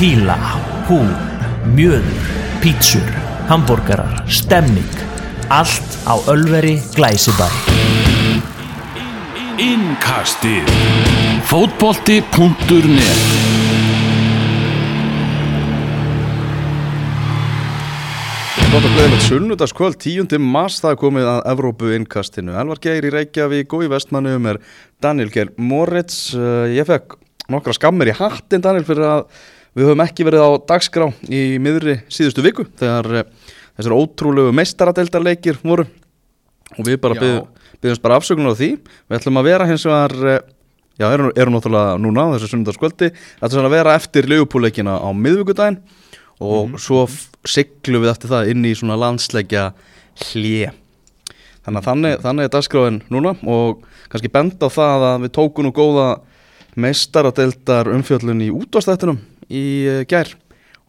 píla, hú, mjöður, pítsur, hambúrgarar, stemning, allt á Ölveri Glæsibæ. Innkastið Fótbolti.net Gótt og gleðilegt sunnudagskvöld, 10. mars, það er komið að Evrópu innkastinu. Elvar Geir í Reykjavík og í vestmannum er Daniel Geir Moritz. Uh, ég fekk nokkra skammir í hattin, Daniel, fyrir að við höfum ekki verið á dagskrá í miðri síðustu viku þegar uh, þessar ótrúlegu meistaradeildarleikir voru. Og við bara byggjumst bara afsökunar á því. Við ætlum að vera hins vegar, uh, já, erum, erum náttúrulega núna á þessu sunnudagskvöldi, ætlum að vera eftir leifupúleikina á miðvikudaginn. Og svo f- siglum við eftir það inn í svona landsleikja hlje þannig þannig, þannig er dagskráin núna. Og kannski benda á það að við tókum nú góða meistaradeildar umfjöllun í útvástættunum í uh, gær.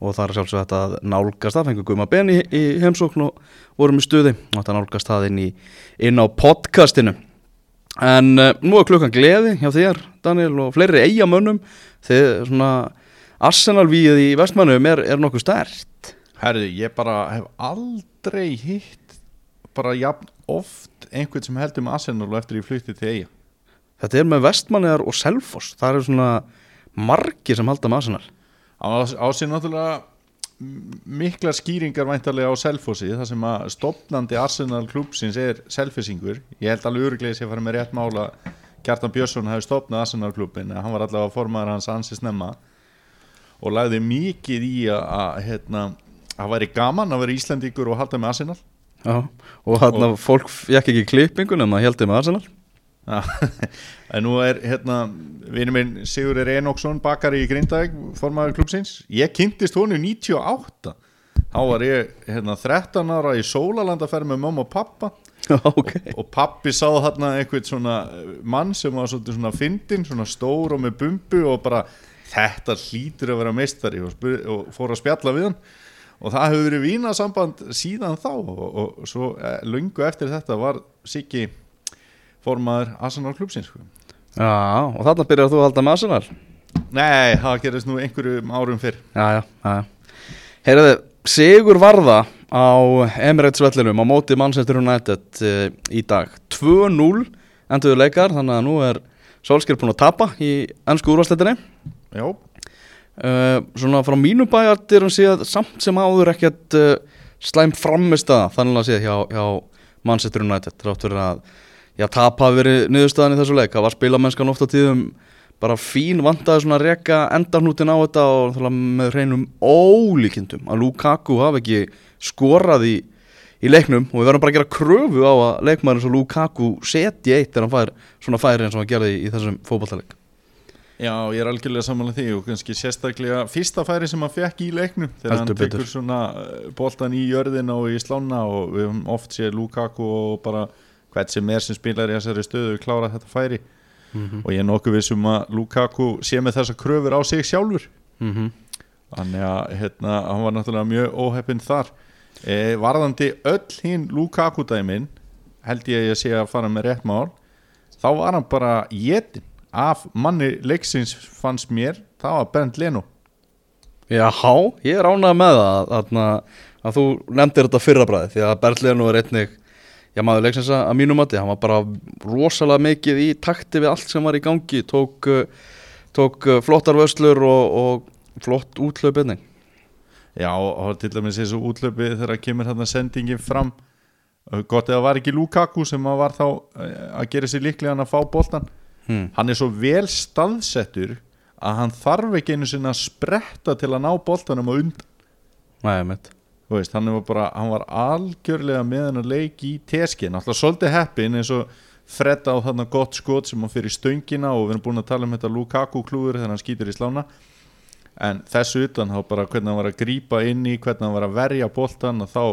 Og það er sjálfsög þetta að nálgast það. Fengum Guðma Ben í, í heimsókn og vorum í stuði. Og þetta nálgast það inn, í, inn á podcastinu. En uh, nú er klukkan gleði hjá þér Daniel og fleiri eigamönnum þegar svona Arsenal-víð í vestmannum er, er nokkuð stert Herðu, ég bara hef aldrei hitt bara jafn oft einhvern sem heldur með Arsenal og eftir ég flutti til eiga Þetta er með vestmanniðar og selfoss. Það eru svona margir sem halda með Arsenal á, sér náttúrulega m- miklar skýringar væntarlega á Selfossi þar sem að stopnandi Arsenal klúpsins er selfisingur ég held alveg öruglega að fara með rétt mála Kjartan Björnsson hafi stopnað Arsenal klúbin en hann var allavega formaður hans ansi snemma og lagði mikið í að, að hérna, væri gaman að vera Íslandíkur og halda með Arsenal. Já, og hann að fólk fekk ekki klippingun en það heldur með Arsenal en nú er hérna vinur minn Sigurður Enokksson bakari í Grindavík, formaður klubsins ég kynntist honu 98 þá var ég hérna 13 ára í Sólalandaferð með mamma og pappa Já, ok. Og pappi sá þarna einhvern svona mann sem var svona fyndin, svona stór og með bumbu og bara þetta hlýtur að vera meistari. Og, og fór að spjalla við hann. Og það hefur verið vínasamband síðan þá og, og svo eh, löngu eftir þetta var Siggi formaður Arsenal klubsins sko. Já, og þarna byrjar þú að halda með Arsenal? Nei, það gerist nú einhverjum árum fyrr. Já, já, já. Heyrðu, Sigur Varða á Emirates vellinum á móti Manchester United uh, í dag. 2-0 enduðu leikar þannig að nú er Solskjær búin að tapa í ennsku úrvarsleitinni Já, uh, svona frá mínu bæjartir og séð samt sem áður ekkert uh, slæm framist að þannig að séð hjá, hjá Manchester United þrátt fyrir að já, tap hafi verið niðurstaðan í þessu leik. Það var spilamennskan ofta tíðum bara fín vandaði svona að reka endarnútin á þetta og þálega með hreinum ólíkindum að Lukaku hafi ekki skorað í, í leiknum. Og við verðum bara að gera kröfu á að leikmaður eins og Lukaku setji eitt þegar hann fær svona færi eins og hann gerði í, í þessum fótballtaleik Já, ég er algjörlega samanlega því og kannski sérstaklega fyrsta færi sem hann fekk í leiknum þegar Heldur hann tekur betur. svona eh, boltan í jörðina og í slána og við höfum oft séð Lukaku og bara hvert sem er sem spilar í þessari stöðu klára þetta færi Mhm. og ég er nokkuð vissum að Lukaku sé með þessa kröfur á sig sjálfur mm -hmm. þannig að hérna, hann var náttúrulega mjög óheppinn þar e, varðandi öll hinn Lukaku dæmin held ég að ég sé að fara með rétt mál þá var hann bara jetin af manni leiksins fannst mér, það var Bernd Leno Já, ég er ánægð með það að, að, að þú nefndir þetta fyrra bræði því að Berlinu er einnig já maður leiksins að að mínum mati hann var bara rosalega mikið í takti við allt sem var í gangi tók, uh, tók uh, flottar vöslur og, og flott útlöp einnig. Já, og til dæmis þessu útlöpi þegar kemur hérna sendingin fram Uh, gott eða var ekki Lukaku sem að var þá að gera sér líklega hann að fá boltan hmm. hann er svo vel staðsettur að hann þarf ekki einu sinna að spretta til að ná boltanum á undan. Nei, mitt Þú veist, hann var bara, hann var algjörlega með hann að leik í teskin, alltaf svolítið heppin eins og Fred á þarna gott skot sem hann fyrir stöngina og við erum búin að tala um þetta Lukaku klúður þegar hann skýtur í slána. En þessu utan þá bara hvernig hann var að grípa inn í, hvernig hann var að verja boltan og þá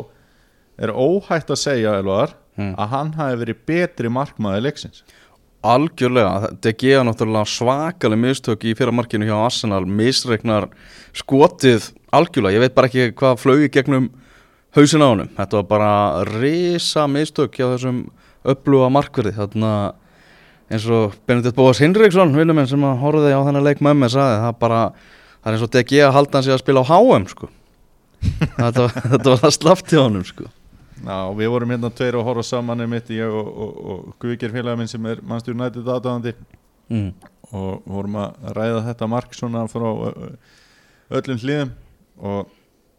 er óhætt að segja Elvar, Hmm. að hann hafi verið betri markmaði leiksins. Algjörlega, þetta geða náttúrulega svakaleg mistök í fyrra markinu hjá Arsenal. Misreiknar skotið algjörlega, ég veit bara ekki hvað flög í gegnum hausin á honum. Þetta var bara risa mistök hjá þessum uppluga markverði. Þarna eins og Benedikt Bóas Hinriksson vinnuminn sem að horfði á þennan leik með mig sagði það bara það er eins og DG að halda hann sig að spila á HM sko. Þetta, var- þetta var það slaft hjá honum sko. Já, við vorum hérna tveir að horfa saman einmitt, ég og, og, og Guðger félagin minn sem er Manchester United aðdáðandi mm. og vorum að ræða þetta mark svona frá öllum hliðum og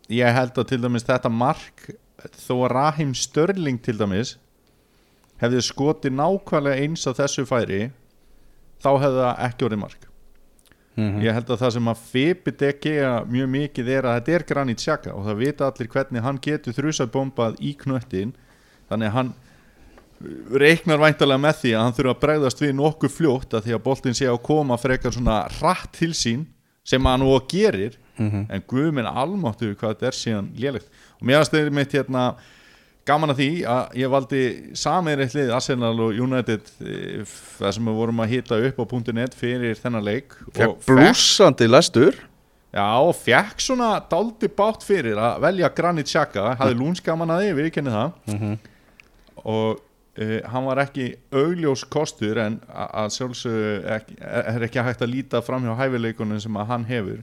ég held að til dæmis þetta mark þó að Rahim Störling til dæmis hefði skotið nákvæmlega eins á þessu færi þá hefði það ekki orðið mark. Mm ég held að það sem að Fibi DG mjög mikið er að þetta er Granit Xhaka og það vita allir hvernig hann getur þrjusað bombað í knöttin þannig að hann reiknar væntalega með því að hann þurfa að bregðast við nokkuð fljótt að því að boltin sé að koma frekar svona rætt til sín sem hann og gerir Mhm. en guð minn almáttu hvað þetta er síðan lélegt. Og mér aðstöður mitt hérna gaman að því að ég valdi sameirið hlið Arsenal og United eh, það sem við vorum að hita upp á .net fyrir þennan leik. Fekk blúsandi lestur Já, og fekk svona dálti bátt fyrir að velja Granit Xhaka. Hafði lúnskaman að því, við kennum það. Mhm. og uh, hann var ekki augljós kostur en að sjálfsög ekki, er ekki hægt að líta fram hjá hæfileikunum sem að hann hefur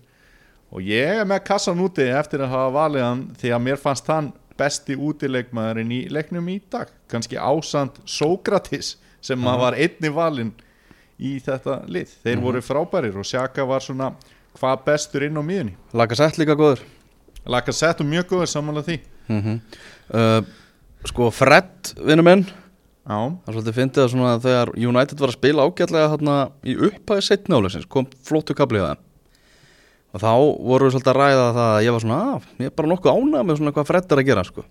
og ég er með kassan úti eftir að hafa valið hann því að mér fannst hann besti útileikmaðurinn í leiknum í dag. Kannski ásand Sókratis sem uh var einni valinn í þetta lið, þeir voru frábærir og Xhaka var svona hvað bestur inn á miðunni Laka sett líka góður. Laka sett og mjög góður samanlega því. Mm uh, Sko Fred, vinnu minn Já, Það er svolítið fyndið að þegar United var að spila ágætlega í upphæði setni álegsins kom flottu kaplið það og þá voru við svolítið að ræða það að ég var svona að ég er bara nokkuð ánægð með svona hvað Fred er að gera sko.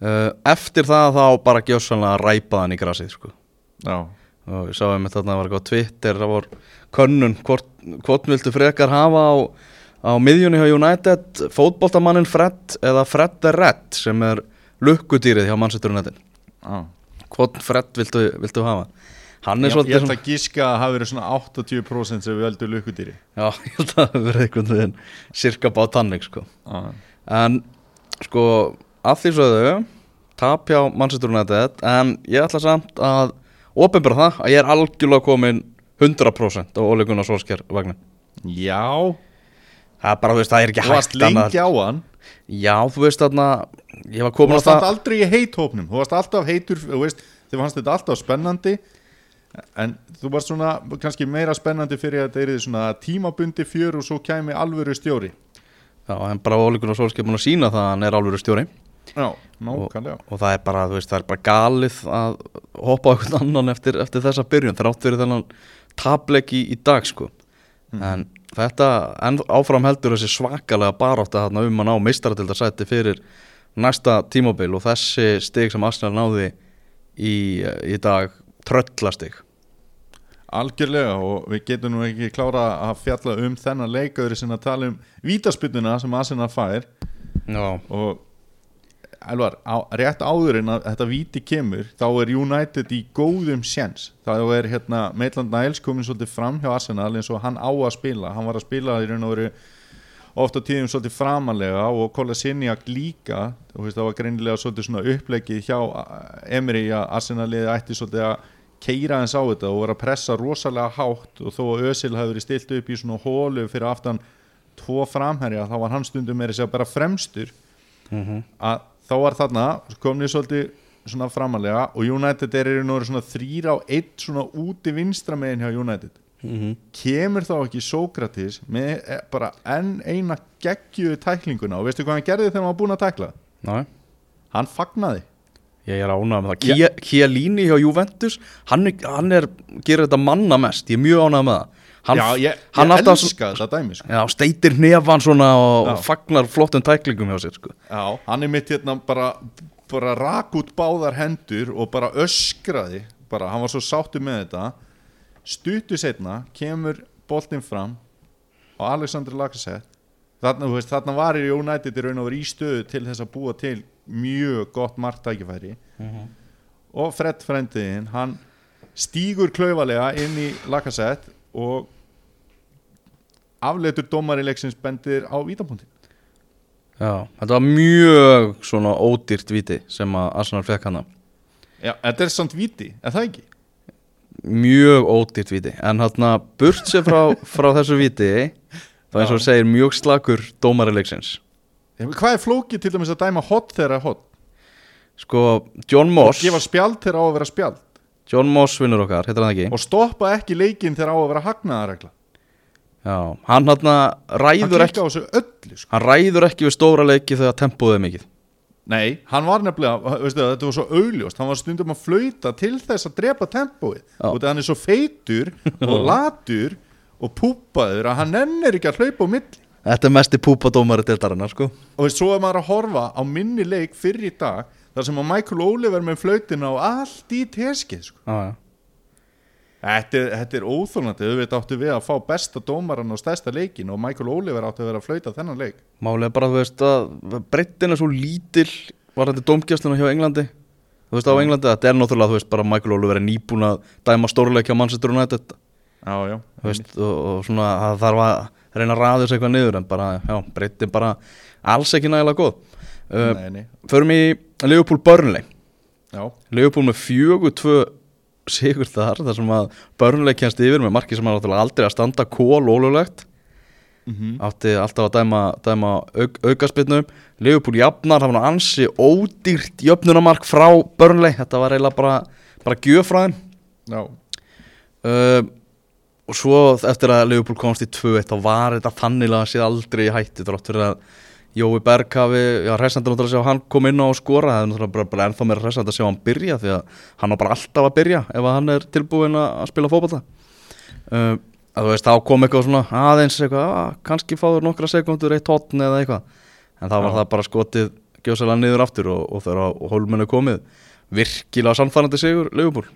uh, Eftir það þá bara gjósanlega ræpaði hann í grasið sko. og ég sá einmitt þarna að var eitthvað Twitter það var könnun hvort, hvort viltu frekar hafa á, á miðjunni hjá United fótboltamannin Fred eða Fred the Red sem er lukkudýrið hjá já. hvort Fred viltu, viltu hafa hann er Ég, ég svolítið ætla að gíska að hafa verið svona 80% sem við veldum lukkudýri. Já, ég held að það verið einhvern veginn cirka bát tannig sko. Já, en sko að því sögðu tap hjá Manchester United en ég ætla samt að ofinbara það að ég er algjörlega komin 100% á óleikuna Solskjær vagnin já. Það er bara, þú veist, það er ekki þú varst hægt lengi á hann. Já, þú veist þarna ég var Þú varst alltaf aldrei í heithópnum. Þú varst alltaf heitur, þú veist Þið fannst þetta alltaf spennandi En þú varst svona kannski meira spennandi fyrir að þetta er svona tímabundi fjör og svo kæmi alvöru stjóri. Já, en bara óleikuna Solskjær búin að sína það að hann er alveg stjóri. Já, nákvæmlega. og það er bara, þú veist, það er bara galið að hoppa einhvern annan eftir, eftir þessa byrjun, þrátt fyrir þennan tableik í, í dag, sko. En þetta, en áfram heldur þessi svakalega barátta þarna um að ná meistaratildasæti fyrir næsta tímabil og þessi stig sem Arsenal náði í, í dag tröllastig Algjörlega og við getum nú ekki klára að fjalla um þennan leikaður sem að tala um vítaspytuna sem Arsenal fær. Já, og Elvar, á, rétt áður en að þetta víti kemur þá er United í góðum séns. Þá er hérna Maitland Niles komin svolítið fram hjá Arsenal eins og hann á að spila. Hann var að spila í raun og veru ofta tíðum svolítið framalega og Kolasiniak líka. Og veist, það var greinilega svolítið svona upplegið hjá Emery að Arsenal-liði ætti svolítið að keira eins á þetta og vera að pressa rosalega hátt og þó að Özil hefði verið stilt upp í svona hólu fyrir aftan tvo framherja þá var hann stundum með þess að bara fremstur. Að þá var þarna komnið svolítið svona framalega og United er í náður svona þrýra á eitt svona úti vinstra megin hjá United. Kemur þá ekki Sókratis með eh, bara enn eina geggjuðu tæklinguna og veistu hvað hann gerði þegar hann var búinn að tækla? Ná, hann fagnaði ég er ánægð með það Kia- Chiellini hjá Juventus hann, er- hann er, gerir þetta manna mest ég er mjög ánægð með það hann, já, ég, ég elska þetta dæmi sko. Já, steitir nefan svona og Já. fagnar flottum tæklingum hjá sér sko. já, hann er mitt hérna bara, bara rak út báðar hendur og bara öskraði bara, hann var svo sáttu með þetta stuttu setna kemur boltinn fram og Alexander Lacazette þarna, þarna var í United í raun og verið í stöðu til þess að búa til mjög gott marktækifæri og Fred frendiðinn hann stígur klaufalega inn í Lacazette og afleitur dómar í leiksins bendir á vítapunktin Já, þetta var mjög svona ódýrt viti sem að Arsenal fekk hana. Já, þetta er samt víti, er það ekki? Mjög ódýrt viti En hérna, burt sér frá, frá þessu viti það er eins og segir mjög slakur dómari leiksins Hvað er flókið til dæmis að dæma hot þegar er hot? sko, John Og Moss gefa spjald þegar á að vera spjald. John Moss vinnur okkar, heitir hann ekki? Og stoppa ekki leikinn þegar á að vera hagnaðaregla já, hann hann Hann ræður ekki á þessu öllu sko. hann ræður ekki við stóra leiki þegar tempóið er mikið. Nei, hann var nefnilega, veistu það, þetta var svo augljóst. Hann var stundum að flauta til þess að drepa tempóið. Og það hann er svo feitur og latur og púpaður að hann nennir ekki að hlaupa á milli þetta er mesti púpadómari deildarinnar sko. Og svo er maður að horfa á minni leik fyrir í dag þar sem að Michael Oliver með flautina og allt í teskið sko. já, já. Þetta þetta er óþólandi, auðvitað áttu við að fá besta dómaran og stærsta leikin og Michael Oliver áttu að vera að flauta þennan leik. Er bara, þú veist, að breyttin er svo lítil var þetta dómgjastluna hjá Englandi. Þú veist, á Englandi, þetta er náttúrulega, þú veist, bara Michael Oliver er nýbúin að dæma stórleik hjá Manchester United. Já, já, veist, og, og svona, það þarf að reyna að ræða þessu eitthvað niður en bara, já, breyttin bara alls ekki nægilega góð. Uh, nei, nei, Förum í Liverpool Burnley. Já, Liverpool með fjögur tvö sigur þar, þar sem að Burnley kennst yfir með marki sem er náttúrulega aldrei að standa kól ólulegt mm átti alltaf að dæma, dæma auk, aukaspilnum Liverpool jafnar, það var nú ansi ódýrt jöfnunamark frá Burnley. Þetta var eiginlega bara, bara gjöfræðin já, uh, og svo eftir að Liverpool komst í 2-1 þá var þetta þannilega að sé aldrei í hætti þrátt fyrir að Jói Berg hafi, já, hressandur náttúrulega að sjá hann kom inn á að skora, það er náttúrulega bara, bara ennþá meira hressandur að sjá hann byrja því að hann á bara alltaf að byrja ef að hann er tilbúin að spila fótballta uh, að þú veist, þá kom eitthvað svona aðeins eitthvað, að, kannski fáður nokkra sekundur eitt hotn eða eitthvað. En þá var það bara skotið gjósalega niður aftur og, og þegar hólmennu komið. Virkilega samfærandi sigur Liverpool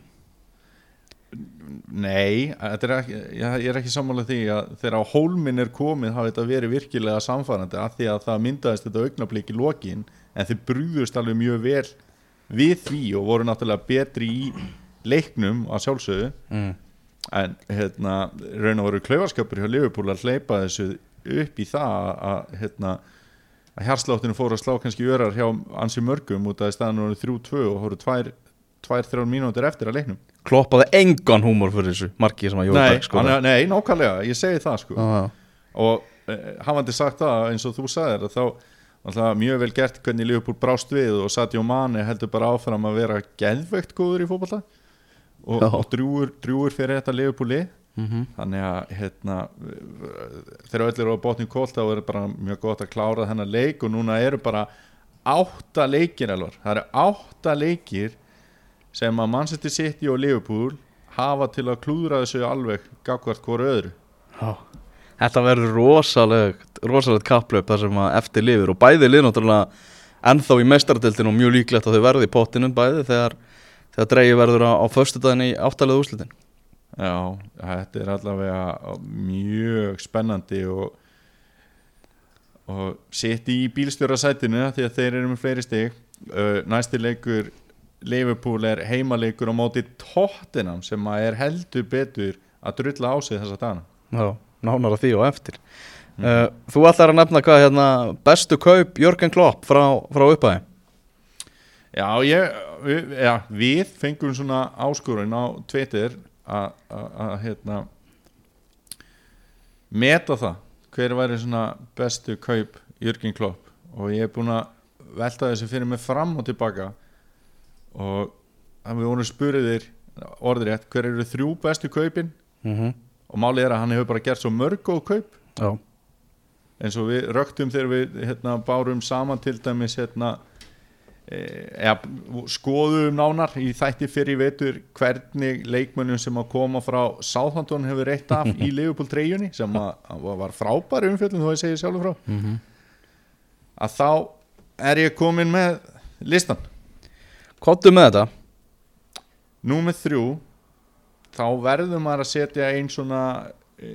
nei er ekki, ég, er ekki sammála því að þegar á hólminn er komið hafi þetta verið virkilega samfærandi af því að það myndaðist þetta augnablík í lokin en þeir brúðust alveg mjög vel við því og voru náttúrulega betri í leiknum að sjálfsögðu mm. en hérna raun og veru klaufarskapur hjá Liverpool að hleypa þessu upp í það að hérna að hjarsláttunum fóru að slá kannski örar hjá ansi mörgum út af staðan voru 3-2 og voru 2-3 mínútur eftir að leiknum. Kloppaði engan húmor fyrir þessu marki sem að Jói Berg sko nei, nákvæmlega, ég segi það sko. Ah, og eh, hafandi sagt það eins og þú sagðir þá alltaf mjög vel gert hvernig Liverpool brást við og Sadio Mane heldur bara áfram að vera geðveikt góður í fótballa og, og drúur, drúur fyrir þetta Liverpooli. Mm -hmm. þannig að hérna, þegar öll eru á botnum kólt þá er bara mjög gott að klára þennan leik og núna eru bara átta leikir alvar, það eru átta leikir sem að Manchester City og Liverpool hafa til að klúðra þessu alveg gagvart hvort öðru. Þetta verður rosalegt rosalegt kapplöp þar sem að eftir lifir og bæði lið náttúrulega ennþá í meistaradeildinu og mjög líklegt að þau verði í pottinum bæði þegar, þegar dreigi verður á, á föstudaginn í áttalega úrslitin. Já, þetta er allavega mjög spennandi og og City í bílstjórasætinu því að þeir eru með fleiri stig. Uh, næsti leikur Liverpool er heimaleikur á móti Tottenham sem er heldur betur að drulla á sig þessa dagana. Já, nánar að því og eftir. Uh, Þú ætlar að nefna hvað hérna bestu kaup Jörgen Klopp frá, frá upphæði Já, ég, við, já, við fengum svona áskorun á Twitter að hérna meta það hver væri svona bestu kaup Jörgen Klopp. Og ég er búinn að velta þessu fyrir mig fram og tilbaka og við vorum spuriðir orðrétt hver eru þrjú bestu kaupin? Mm -hmm. og málið er að hann hefur bara gert svo mörg góð kaup. Já, eins og við röktum þegar við hérna, bárum saman til dæmis hérna, e, skoðum nánar í þætti fyrir vetur hvernig leikmönnum sem að koma frá Southampton hefur reitt af í Liverpool treyjunni sem að, að var frábæri umfjöldum þó ég segi sjálfur frá. Mm að þá er ég komin með listan Kottu með þetta. Númer þrjú. Þá verður maður að setja einn svona e,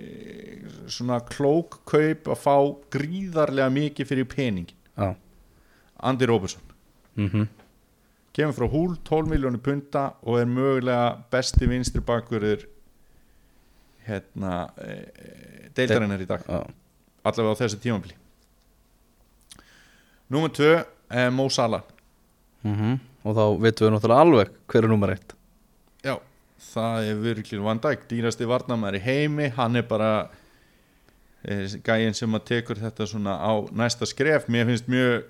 svona klók kaup að fá gríðarlega mikið fyrir peningin Já. Andy Robertson. Mm kemur frá húl 12 miljónu punta og er mögulega besti vinstri bakverður hérna e, deildarinnar í dag. Já, allavega á þessu tímabili. Númer 2 er Mo Salah. Mm Og þá veitum við náttúrulega alveg hver er nummer eitt. Já, það er virklir Van Dijk dýrasti varnamæri heimi, hann er bara eh, gæinn sem að tekur þetta svona á næsta skref. Mér finnst mjög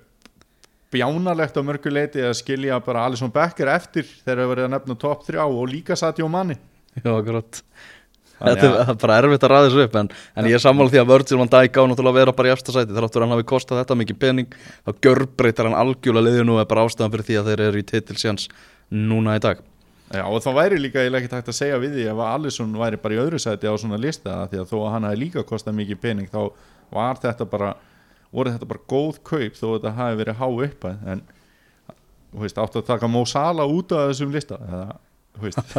bjánalegt á mörgu leiti að skilja bara Alisson Becker eftir þegar það verið að nefna top 3 og líka Sadio Manni Já, Þannig Þetta er- bara erfitt að ræða þessu upp en, en ég er sammála því að Virgil van Dijk á náttúrulega að vera bara í efsta sæti. Þráttur hann hafi kostað þetta mikið pening þá gjörbreytar hann algjörlega liðið nú er bara ástæðan fyrir því að þeir eru í titilsjans núna í dag. Já, og þá væri líka eiginlega ekki takt að segja við því ef að Alisson væri bara í öðru sæti á svona lista því að þó að hann hafi líka kostað mikið pening þá var þetta bara voru þetta bara góð kaup þó að þetta hafi verið há uppæð en þú veist,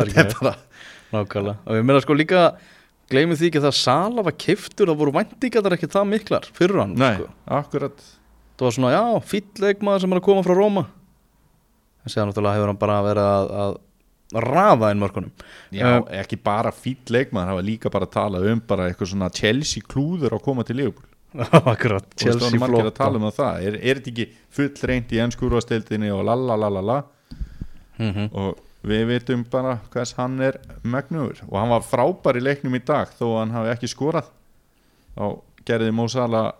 að Það nákvæmlega. Og ég meina sko líka gleymið því ekki að það Sala var kiftur það voru væntingar ekki það miklar fyrir hann Nei, sko. akkurat. Það var svona já, fýll leikmaður sem er að koma frá Róma. En séðan náttúrulega hefur hann bara verið að, að rafa inn mörkunum. Já, Um, ekki bara fýll leikmaður hafa líka bara talað um bara eitthvað svona Chelsea klúður að koma til Liverpool. Akkurat, Þú veist, það Chelsea er að tala um það. Er, er þetta ekki full reynd í ennskúrastildinni og lalalala mm -hmm. og við vitum bara hvers hann er megnugur. Og hann var frábær í leiknum í dag þó að hann hafi ekki skorað. Og gerði Mo Salah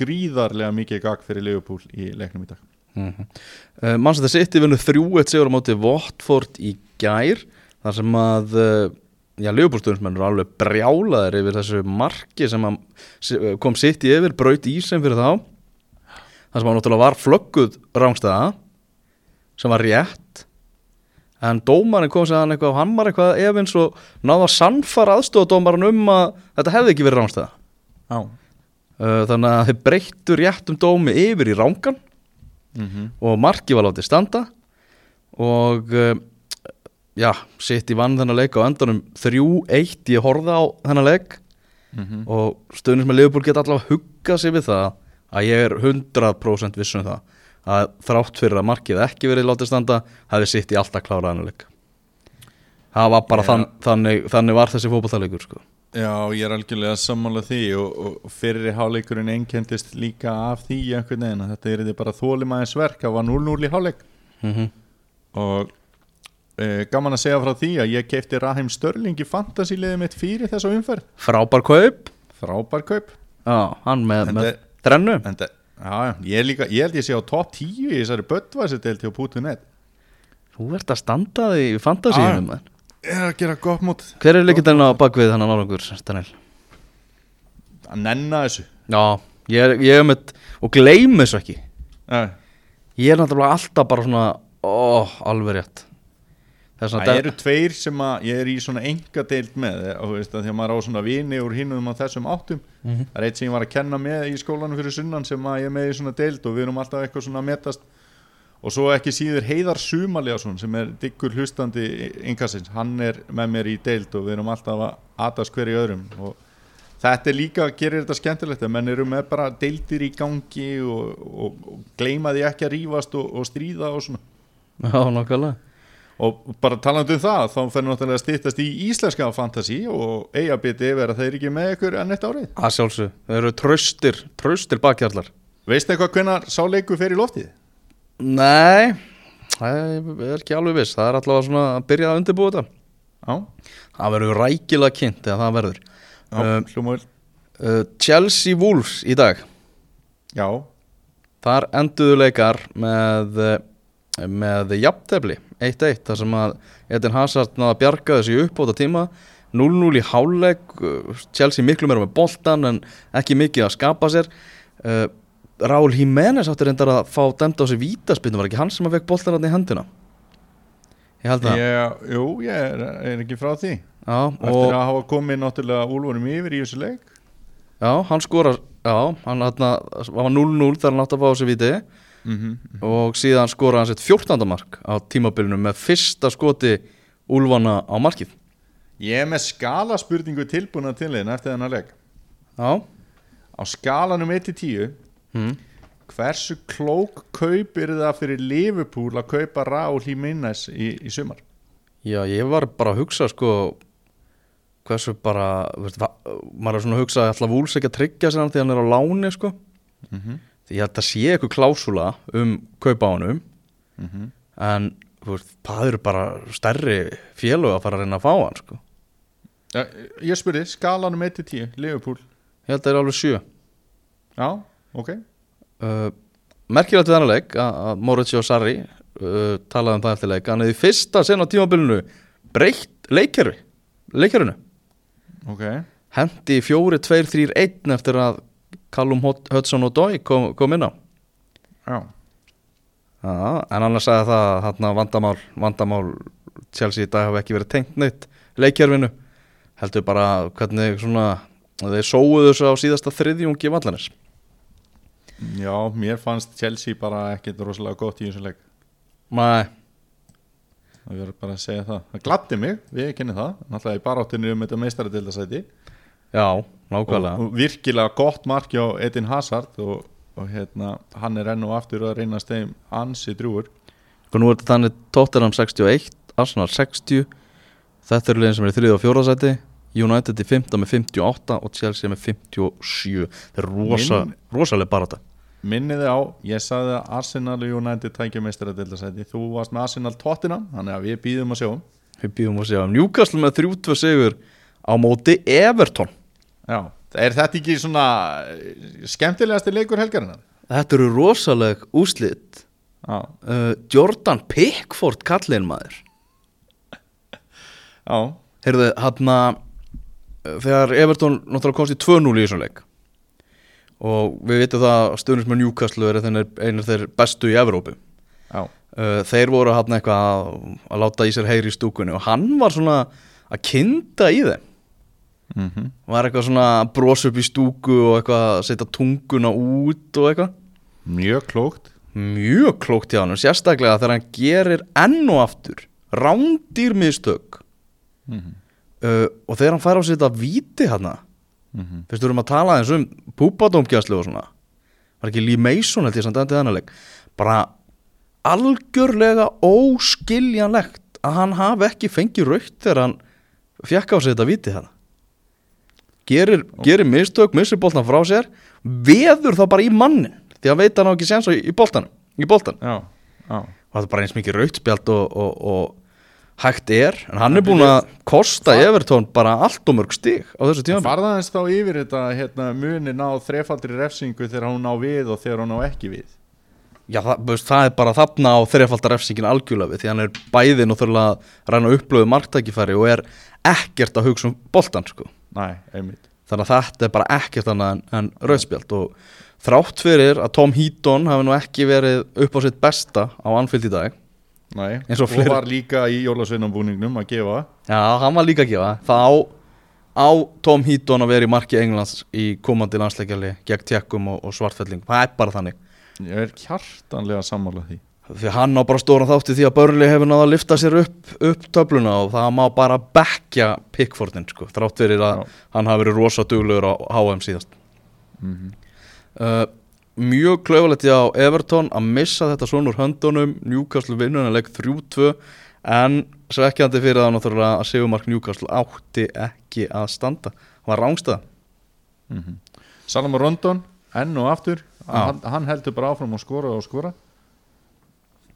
gríðarlega mikið gagg fyrir Liverpool í leiknum í dag. Mm -hmm. Manchester City vinnu 3-1 sigur á móti Watford í gær þar sem að uh, já, Leopoldstuðnismenn eru alveg brjálaðir yfir þessu marki sem kom City yfir, braut í sem fyrir þá. Þar sem að náttúrulega var flögguð rángstæða sem var rétt en dómarinn kom sér hann eitthvað og hann var eitthvað efins og náða að sannfara aðstofadómarinn um að þetta hefði ekki verið rángstæða Já. Uh, þannig að þeir breyttu réttum dómi yfir í rángan mm -hmm. og marki var látið standa. Og uh, já, sitt í vann þennan leik á endanum 3-1, ég horfði á þennan leik Mhm. og stöðnins með Leopold geta allavega huggað sér við það að ég er 100% viss um það að þrátt fyrir að markið ekki verið látið standa hefði sitt í alltaf klárað þennan leik. Það var bara þann, þannig, þannig var þessi fótballtalegur sko. Já, ég er algjörlega sammála því og, og fyrir háleikurinn einkendist líka af því einhvern veginn að þetta er þetta bara þólimaðins verk það var 0-0 í háleik mm -hmm. og e, gaman að segja frá því að ég keipti Rahim Störling í fantasíliðið mitt fyrir þessa umferð. Frábær kaup. Frábær kaup. Já, hann með, með þrennu. en það, já, ég, líka, ég held ég sé á top 10 í þessari Böttvæserdelt hjá Putu.net þú ert að standa því í fantasíunum maður. er að gera gott mót. Hver er leikindalinn á bakvið þannig árangur, Daniel? að nenna þessu. Já, ég er, ég er með, og gleym þessu ekki. Ja, Ég er náttúrulega alltaf bara svona, ó, alveg rétt Það eru tveir sem að ég er í svona enga deild með eh, veist að því að maður á svona vini úr hinnum á þessum áttum. Mhm. það er eitt sem ég var að kenna með í skólanum fyrir sunnan sem að ég er með í svona deild og við erum alltaf eitthvað svona að metast. Og svo ekki síður Heiðar Sumaljáson sem er diggur hlustandi inkassins, hann er með mér í deild og við erum alltaf að atast hver í öðrum. Og þetta er líka, gerir þetta skemmtilegt að menn eru með bara deildir í gangi og, og, og gleyma því ekki að rífast og, og stríða og svona. Já, og bara talandi um það þá fer náttúrulega að stýttast í íslenska fantasi og eiga biti yfir að þeir ekki með ykkur enn eitt árið. Að sjálfsög, þau eru tröstir, tröstir bakhjallar. Veistu eitthvað hvenær sá leikur fer í loftið? Nei, það er ekki alveg viss. Það er allavega svona að byrja að undirbúa þetta. Já, Það verður rækilega kynnt eða það verður. Já, Um, hljóma vel uh, Chelsea Wolves í dag. Já, Þar enduðu leikar með uh, með jafntefli 1-1 þar sem að Eden Hazard náða að bjarga þessi uppbóta tíma 0-0 í háleg Chelsea miklu meira með boltan en ekki mikið að skapa sér. Uh, Raúl Jiménez átti reyndar að fá dæmt á sig vítaspinnu var ekki hann sem að fekk boltan hann í hendina? Ég held það. Ég, jú, ég er, er ekki frá því. Já, Eftir að hafa komið náttúrulega úlfunum yfir í þessu leik. Já, hann skora já, hann var 0-0 þegar hann átti að fá á sig víti mm -hmm. og síðan skora hann sitt 14. mark á tímabilinu með fyrsta skoti Úlfana á markið Ég er með skalaspurningu tilbúna til þeirna eftir þennan leik Já Á skalanum 1-10 mm. Hversu klók kaup er það fyrir Liverpool að kaupa Raúl Jiménez í, í sumar? Já, ég var bara að hugsa sko hversu bara veist, maður er svona að hugsa að ætla Vúls ekki að tryggja sér hann því hann er á láni sko Mm -hmm. því ég held að sé eitthvað klásula um kaupa á honum. Mm en þú veist, það eru bara stærri félög að fara að reyna að fá hann sko. Ja, Ég spurði, skalanum 1-10 Liverpool? Ég held að það er alveg sjö. Já, ok. Uh, merkilegt við þennan leik að að Mauricio Sarri uh, talaði um það eftir leik. Hann hefði fyrsta sen á tímabilinu breytt leikkerfi leikkerfinu. Ok, hendi 4-2-3-1 eftir að Callum Hud- Hudson og Dói kom, kom inn á. Já. Já, en annars sagði það að þarna vandamál, vandamál Chelsea í dag hafi ekki verið tengt neitt leikjörfinu heldur bara hvernig svona þeir sóuðu þessu á síðasta þriðjungi vallanis Já, mér fannst Chelsea bara ekkert rosalega gott í þessu leik. Nei, Það verður bara að segja það. Það gladdi mig, við kynni það. Náttúrulega í baráttinu um þetta meistaradildasæti já, nákvæmlega. Og virkilega gott mark hjá Edin Hazard og, og hérna, hann er enn og aftur að reyna steim ansi drúur og nú er þetta þannig Tottenham 61, Arsenal 60 þetta eru liðin sem er í 3. og 4. sæti. United í 15 með 58 og Chelsea með 57 þetta er rosa, Minn- rosalega barátta. Minniði á, ég sagði að Arsenal og United tækja meistaradildasæti Þú varst með Arsenal Tottenham, þannig að við býðum að sjá við býðum að segja Newcastle með 3-2 sigur á móti Everton Já, er þetta ekki svona eh, skemmtilegasti leikur helgarinnar? þetta eru rosaleg úslit Já, uh, Jordan Pickford kallinn maður. Já, Heyrðu, hann að þegar Everton náttúrulega komst í 2-0 í þessum leik og við vitum það að stöðnismenn Newcastle er einir þeir bestu í Evrópu. Já. Uh, þeir voru hann eitthvað að, að láta í sér heyri í stúkunni og hann var svona að kynda í þeim mm var eitthvað svona að brosa upp í stúku og eitthvað að setja tunguna út og eitthvað? Mjög klókt. Mjög klókt hjá hann sérstaklega þegar hann gerir enn og aftur rándýr mistök. Mm -hmm. uh, og þegar hann fær á sig þetta víti hann Mm fyrst við erum að tala eins um púpadómgjastlu og svona var ekki Lee Mason held ég samt endið hann leik bara algjörlega óskiljanlegt að hann hafi ekki fengið raukt þegar hann fekk á sig þetta víti hann gerir, gerir mistök, missir boltan frá sér veður þá bara í mannin því að veit hann á ekki séns á í, já og það er bara eins mikið rautspjald og, og, og hægt er en hann er búin að kosta Evertón bara allt og mörg stig á þessu tíma Farða hans þá yfir þetta hérna, munin á þrefaldri refsingu þegar hún á við og þegar hún á ekki við. Já, það, veist, það er bara þarna á þreifaldar refsingin algjörlega við því hann er bæði náttúrulega að ræna upplöðu marktækifæri og er ekkert að hugsa um boltan sko. Einmitt. Þannig að þetta er bara ekkert annað en, rauðspjald og þrátt fyrir að Tom Heaton hafi nú ekki verið upp á sitt besta á Anfield í dag Næ, Eins og og, var líka í jólasveinambúningnum að gefa. Já, hann var líka að gefa. Það á, á Tom Heaton að vera í marki Englands í komandi landsleikjali gegn tjekkum og, og svartfelling. Það er bara þannig. Ég er hjartanlega sammála því því hann á bara stóran þátti því að Burnley hefur náða að lifta sér upp, upp töfluna og það má bara bekja Pickfordin sko, þrátt fyrir að Já. hann hafi verið rosa duglegur á HM síðast. Mm uh, mjög klauvalegt á Everton að missa þetta svona úr höndunum. Newcastle vinnunarleik 3-2 en svekkjandi fyrir það náttúrulega að Sigurmark Newcastle átti ekki að standa. Hann var rángstæða -hmm. Salomon Rondon, enn og aftur hann, hann heldur bara áfram að skora og skora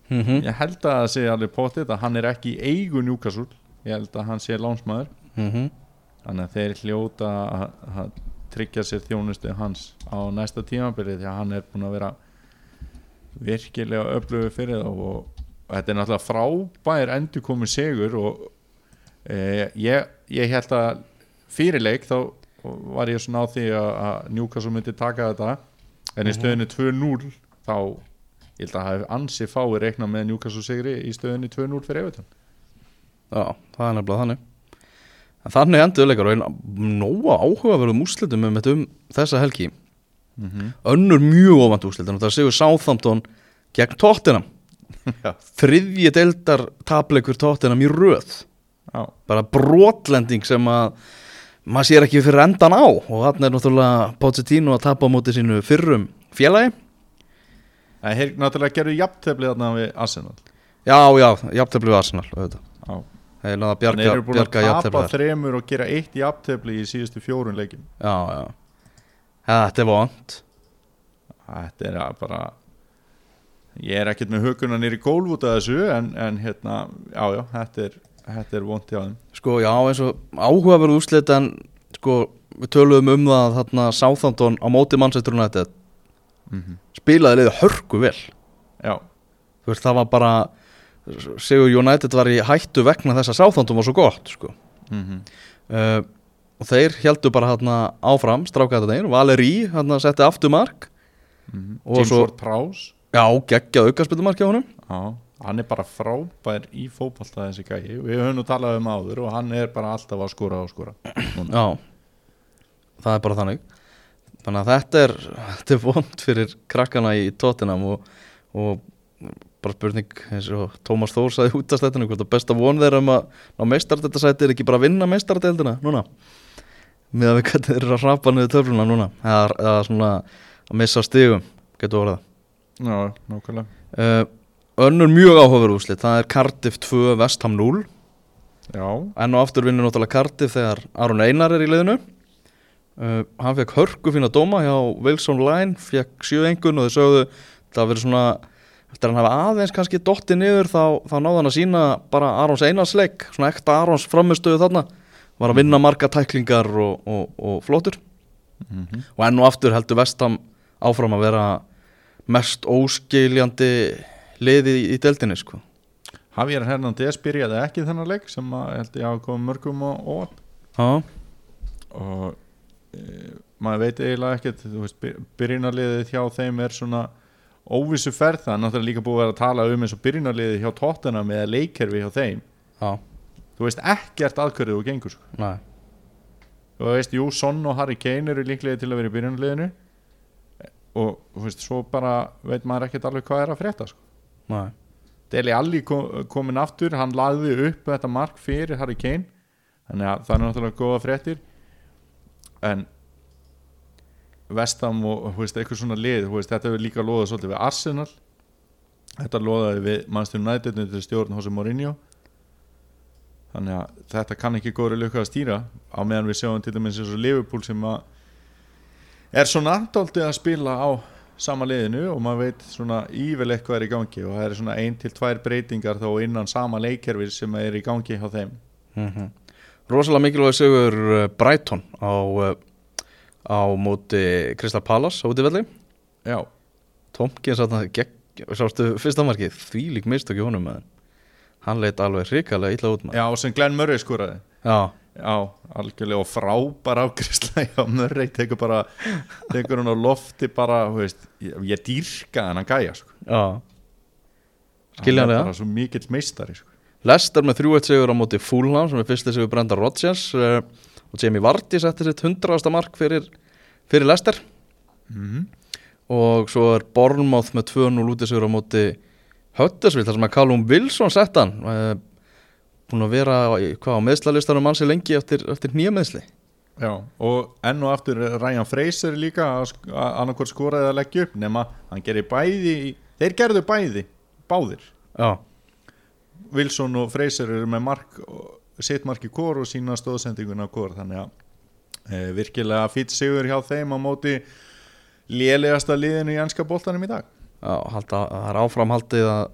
mm -hmm. Ég held að það sé alveg potið að hann er ekki í eigu Newcastle. Ég held að hann sé lánsmaður. Mm Þannig að þeir hljóta að, að tryggja sér þjónustu hans á næsta tímabilið því að hann er búin að vera virkilega öflugur fyrir þá og, og þetta er náttúrulega frábær endur komið segur og e, ég, ég held að fyrirleik þá var ég svona á því að, að Newcastle myndi taka þetta. En í stöðinu 2-0 þá ég held að hafi ansi fái reikna með Newcastle sigri í stöðinu 2-0 fyrir Everton. Já, það er nefnilega þannig. En Þannig endur leikar og einn nóga áhugaverðum úrslitum um, um þessa helgi. Mm -hmm. önnur mjög ofant úrslitum það séu Southampton gegn Tottenham. Já, þriðji deildar tapleikur Tottenham í röð. Já, bara brotlending sem að maður sér ekki fyrir endan á. Og þarna er náttúrulega Pochettino að tapa á móti sínu fyrrum félagi Það er náttúrulega gerðu jafntefli þarna við Arsenal. Já, já, jafntefli við Arsenal. Það er náða að Þeir bjarga, eru búin að bjarga jafntefli tapa þar. þremur og gera eitt jafntefli í síðustu fjórun leikim Já, já. Þetta er vond Þetta er að bara Ég er ekkert með huguna nýri gólf út af þessu en, en hérna, já já, þetta er, þetta er vond hjá þeim. Sko, já, eins og áhugaverð úrslit en sko, við töluðum um það þarna Southampton á móti Manchester United Mhm. spilaði liðið hörku vel. Já, þú veist það var bara Sigur United var í hættu vegna þess að Southampton var svo gott sko. mm uh, og þeir heldur bara hérna áfram strákæðarnir, Valeri hérna setti aftur mark. Og James svo- Ward Prowse. Já, geggjað aukarspildumark hjá honum. Já, hann er bara frábær í fótbolta þessi gæi. Við höfum nú talað um áður og hann er bara alltaf að skora og Núna. Já, það er bara þannig Þannig að þetta er, þetta er vond fyrir krakkana í Tottenham og, og bara spurning eins og Tómas Þór saði út af slættinu hvort að besta von þeirra um að ná meistardeltasæti er ekki bara að vinna meistardeldina núna? Með að við hvernig þeir eru að rapa niður töfluna núna eða, eða svona að missa stigum getur orðað. Já, nákvæmlega. Uh, Önnur mjög áhugaverð úslit, það er Cardiff 2 Vestham 0 Já, enn og aftur vinnur náttúrulega Cardiff þegar Aron Einar er í liðinu uh, hann fekk hörku fína dóma hjá Wilson Line, fekk sjö engun og þau sögðu það verið svona eftir að hann hafa aðeins kannski dotti niður þá, þá náði hann að sína bara Arons Einars leik svona ekta Arons framistöðu þarna. Var að vinna marga tæklingar og, og, og flótur Mhm. og enn og aftur heldur Vestam áfram að vera mest óskiljandi liði í, í deildinni sko. Javier Hernández byrjaði ekki þennan leik sem að held ég að koma mörgum og Já, og maður veit eiginlega ekkert þú veist, byr- byrjunarliðið hjá þeim er svona óvissu ferð það er náttúrulega líka búið að vera að tala um eins og byrjunarliðið hjá tóttina með leikkerfi hjá þeim. Já, þú veist ekkert aðkörðið og gengur sko. næ og þú veist, jú, Son og Harry Kane eru líklega til að vera í byrjunarliðinu. Og þú veist, svo bara veit maður ekkert alveg hvað er að frétta sko. Deli Alli kom, komin aftur hann lagði upp þetta mark fyrir Harry Kane. Þannig að það er náttúrulega góða fréttir en Vestam og veist, eitthvað svona lið veist, þetta hefur líka loðað svolítið við Arsenal. Þetta loðaði við Manchester United til stjórn Jose Mourinho. Þannig að þetta kann ekki góri lukka að stýra á meðan við sjáum til dæmis eins og Liverpool sem að er svona dálítið að spila á sama liðinu og maður veit svona yfirleitt hvað er í gangi og það er svona ein til tvær breytingar þá innan sama leikkerfi sem er í gangi hjá þeim. Mm Rosalega mikilvæg sigur uh, Brighton á, uh, á móti Crystal Palace á útivelli Já, Tomkins það sástu fyrsta markið, því lík mistök í honum maður. hann leit alveg hrikalega illa út maður. já sem Glenn Murray skoraði Já, Já, algjörlega og frábær afgriðsla Já, Murray tekur bara tekur hann á lofti bara veist, ég, ég dýrka hann að gæja sko. já Hann er bara svo mikill meistari sko. Lester með 3-1 sigur á móti Fulham sem er fyrsti sigur Brenda Rodgers uh, og Jamie Vardy setti sitt 100. mark fyrir, fyrir Lester mm og svo er Bournemouth með 2-0 úti sigur á móti Huddersfield þar sem að Callum Wilson sett hann. Uh, búin að vera í- hvað, á meðslalistanum mann sér lengi eftir, eftir nýja meðsli Já, og enn og aftur Ryan Fraser líka annarkvort skoraði að leggja upp nema hann gerir bæði í- þeir gerðu bæði, báðir. Já, Wilson og Fraser eru með mark sitt mark í kór og sína stóðsendinguna á kór þannig að e, virkilega fýtt sigur hjá þeim á móti lélegasta liðinu í ennska boltanum í dag. Já halda, það er áfram haldið að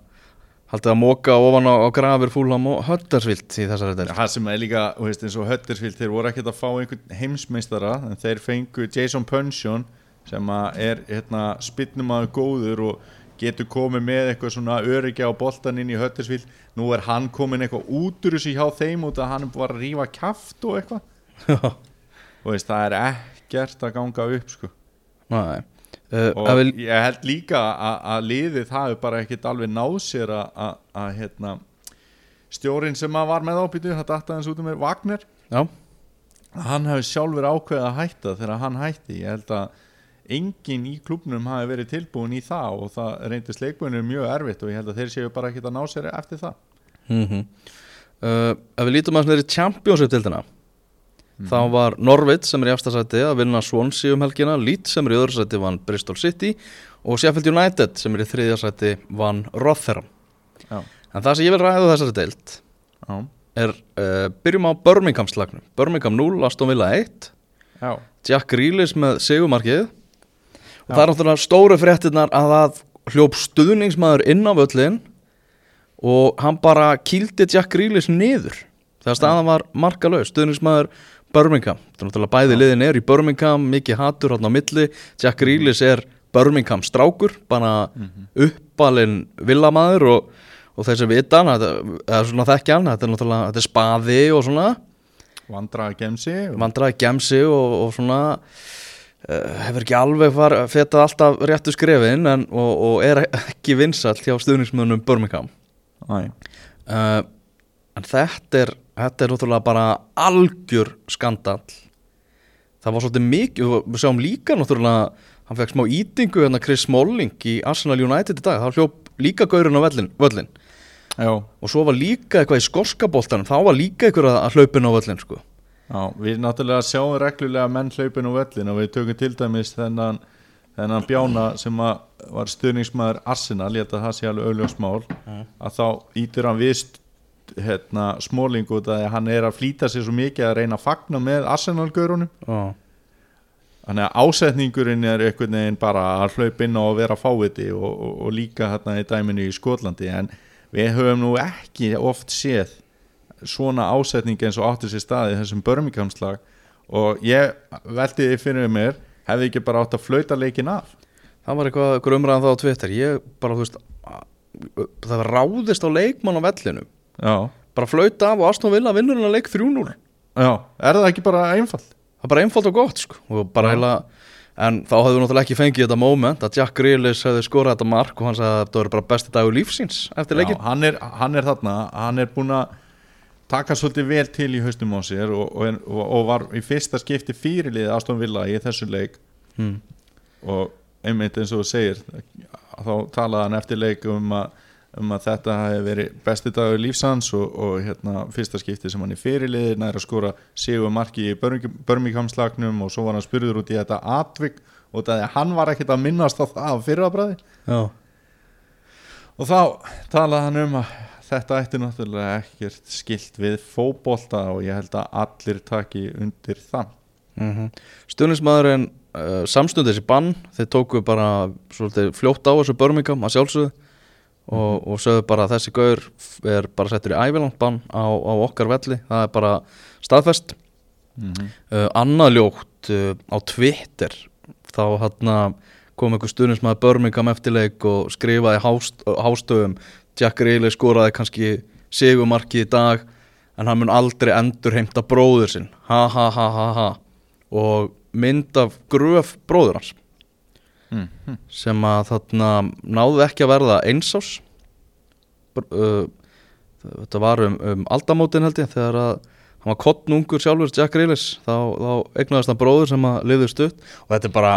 haldið að móka ofan á, á grafir Fulham og Huddersfield í þessari del það sem er líka, þú veist, eins og Huddersfield þeir voru ekkert að fá einhvern heimsmeistara en þeir fengu Jason Punchon sem er hérna, spinnumæður góður og getur komið með eitthvað svona öryggi á boltan inn í Huddersfield. Nú er hann komin eitthvað út úr þessu hjá þeim út að hann var að rífa kjaft og eitthvað. Og veist, það er ekkert að ganga upp sko. uh, og vil, ég held líka að, liðið það er bara ekkert alveg náð sér að, hérna, stjórin sem var með ábyrðu það datta hans út um mér, Wagner. Já, hann hefði sjálfur ákveðið að hætta þegar hann hætti. Ég held að enginn í klubnum hafi verið tilbúin í það og það reyndist leikbunir mjög erfitt og ég held að þeir séu bara ekkert að ná sér eftir það. Mm uh, ef við lítum að það er í Championship-dildina þá var Norvit sem er í aftasæti að vinna Swansea um helgina Leeds sem er í öðru sæti vann Bristol City og Sheffield United sem er í þriðja sæti vann Rotherham. Já. en það sem ég vil ræða þessari deild Já, er, uh, byrjum á Birmingham slagnum. Birmingham 0, Aston Villa 1 já, Jack Grealish með segumarkið og það er náttúrulega stóru fréttirnar að það hljóp stuðningsmaður inn á völlin og hann bara kýldi Jack Grealish niður þegar staðan var markalaus. Stuðningsmaður Birmingham, þetta er náttúrulega bæði liðin er í Birmingham, mikið hatur hann á milli. Jack Grealish er Birmingham strákur, bara uppalinn villamæður og, og þeir sem vita hann, þetta er svona þekkja hann, þetta er náttúrulega, þetta er spaði og svona, Vandraði gemsi og... vandraði gemsi og, og svona hefur ekki alveg fetað alltaf réttu skrefin en, og, og er ekki vinsall hjá stuðningsmönnum Birmingham. Uh, en þetta er þetta er náttúrulega bara algjör skandal það var svolítið mikið við sjáum líka náttúrulega hann fekk smá ítingu hérna Chris Smalling í Arsenal United í dag, þá hljóp líka gaurinn á völlin, völlin og svo var líka eitthvað í skorskaboltanum þá var líka eitthvað að hlaupin á völlin sko. Já, við náttúrulega sjáum reglulega menn hlaupin á völlin og við tökum til dæmis þennan, þennan bjána sem var stuðningsmaður Arsenal, ég held að það sé alveg auðljósmál að þá ítur hann við st- hérna, smóling út að hann er að flýta sér svo mikið að reyna að fagna með Arsenal-görunum Já. Þannig að ásetningurinn er einhvern veginn bara að á að vera fáviti og, og, og líka hérna í dæminu í Skotlandi en við höfum nú ekki oft séð svona ásetning eins og áttu sér staði þessum Birmingham-slag og ég velti því fyrir mér hefði ekki bara átt að flauta leikin af? Það var eitthvað, eitthvað umræðan það á Twitter. Ég bara, þú veist að- það var ráðist á leikmann á vellinu Já, bara flauta af og Aston Villa vinnur hann að leik 3-0 já, er það ekki bara einfalt? það er bara einfalt og gott sko. og bara Já. heila en þá hefðu náttúrulega ekki fengið þetta moment að Jack Grealish hefði skorað þetta mark og hann sagði að þetta voru bara besti dagur lífsins eftir Já, leikin hann, er, hann er þarna, hann er búin að taka svolítið vel til í haustum á sér og, og, og, og var í fyrsta skipti fyrirlið Aston Villa í þessu leik. Hmm. og einmitt eins og þú segir þá talaði hann eftir leik um að, um að þetta hefði verið besti dagur lífsans og, og hérna, fyrsta skipti sem hann er fyrirlið næri að skora sigur marki í Birmingham-slagnum og svo var hann spurður út í þetta atvik og það er hann var ekkert að minnast á það á fyrrabræði og þá talaði hann um að þetta ætti náttúrulega ekkert skilt við fótbolta og ég held að allir taki undir það Mm -hmm. Stuðnismæðurinn uh, samstund þessi bann þeir tóku bara svolítið fljótt á þessu Birmingham að sjálfsögðu og, og sögðu bara að þessi gaur er bara settur í ævilangt bann á, á okkar velli, það er bara staðfest mm -hmm. uh, annað ljótt uh, á Twitter þá hann kom einhver stuðnismæður Birmingham eftirleik og skrifaði hást, hástöfum Jack Grealish skoraði kannski sigumarki í dag en hann mun aldrei endur heimta bróður sinn. Ha ha ha ha ha. Og mynd af gröf bróður hans. Mm -hmm. sem að þarna náðu ekki að verða einsás. Uh, þetta var um, um aldamótin held ég þegar að hann var kottnungur sjálfur Jack Grealish. Þá, þá eignaðist hann bróður sem að liður stutt. Og þetta er bara,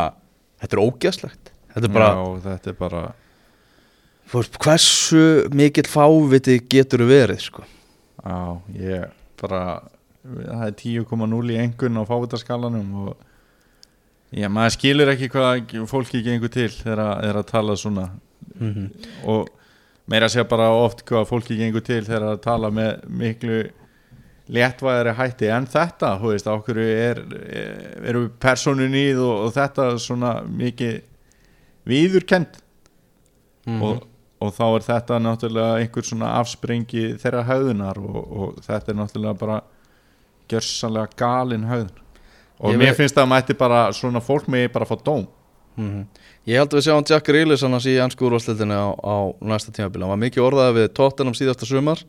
þetta er ógeðslegt. Þetta er bara, Já, þetta er bara hversu mikill fáviti getur verið sko Já, ég bara það er 10,0 í engun á fávitaskalanum og já, maður skilur ekki hvað fólki gengur til þegar þegar að tala svona mm -hmm. og meira segja bara oft hvað fólki gengur til þegar að tala með miklu léttvæðari hætti en þetta, þú veist, okkur er, eru personun í og, og þetta svona mikið viðurkend Mhm. og, og þá er þetta náttúrulega einhver svona afsprengi þeirra höðunar og, og þetta er náttúrulega bara gjörsanlega galin höðun og Ég mér veit- finnst það að mætti bara svona fólk með bara fá dóm. Mhm. Ég held að við sjáum Jack Grealish annars í ennsku úrvarsleitinu á, á næsta tímabili. Hann var mikið orðaði við Tottenham síðasta sumar.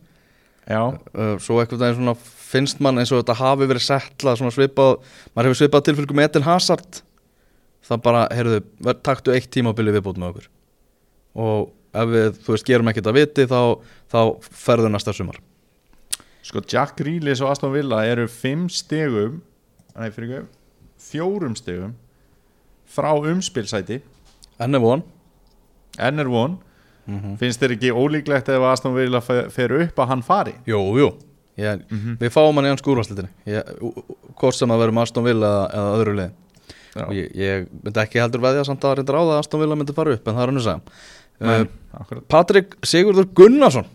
Já, uh, svo eitthvað daginn svona finnst mann eins og þetta hafi verið settlað svona svipað, maður hefur svipað tilfylgum með Eden Hazard. Það bara, heyrðu, taktu eitt tímabili viðbútt með okkur. Og ef við, þú veist, gerum ekkert að viti þá, þá ferðu næsta sumar. Sko Jack Grealish og Aston Villa eru fimm stegum nei, fyrir ekki, fjórum stegum frá umspilsæti. Enn er von. Enn er von. Mm finnst þér ekki ólíklegt ef Aston Villa fe- fer upp að hann fari? Jú, jú. Ég, Við fáum hann í ennsku úrvarsleitinu hvort sem að verum Aston Villa eða, öðru og ég, ég myndi ekki heldur veðja samt að reynda ráða að Aston Villa myndi fara upp en það er hann að segja Nei, uh. Patrik Sigurður Gunnarsson.